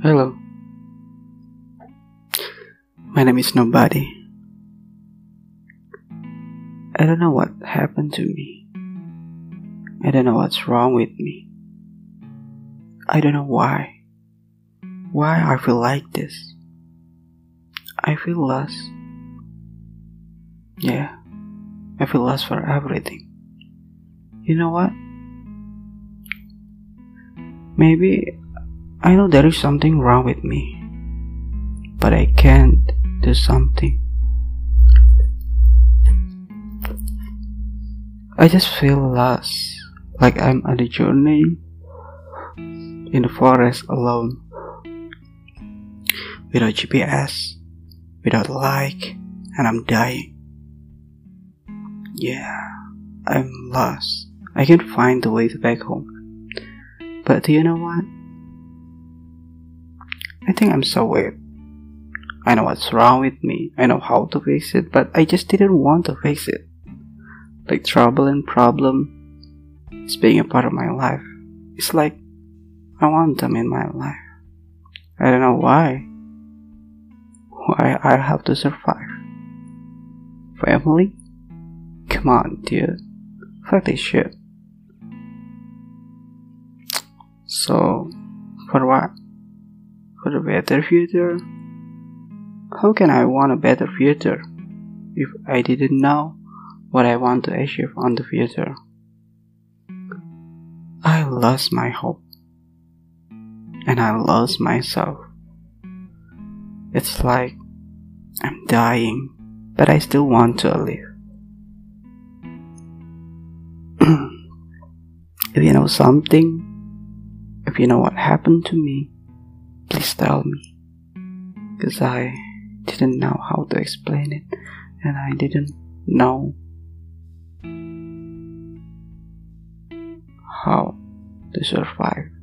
Hello. My name is Nobody. I don't know what happened to me. I don't know what's wrong with me. I don't know why. Why I feel like this. I feel lost. Yeah, I feel lost for everything. You know what? Maybe I know there is something wrong with me, but I can't do something. I just feel lost, like I'm on a journey in the forest alone, without GPS, without light, and I'm dying. Yeah, I'm lost. I can't find the way back home. But do you know what? I think I'm so weird. I know what's wrong with me. I know how to fix it, but I just didn't want to fix it. Like trouble and problem is being a part of my life. It's like I want them in my life. I don't know why. Why I have to survive. Family? Come on, dude. Fuck this shit. So, for what? For a better future? How can I want a better future if I didn't know what I want to achieve on the future? I lost my hope and I lost myself. It's like I'm dying, but I still want to live. if you know something, if you know what happened to me, Please tell me. Because I didn't know how to explain it and I didn't know how to survive.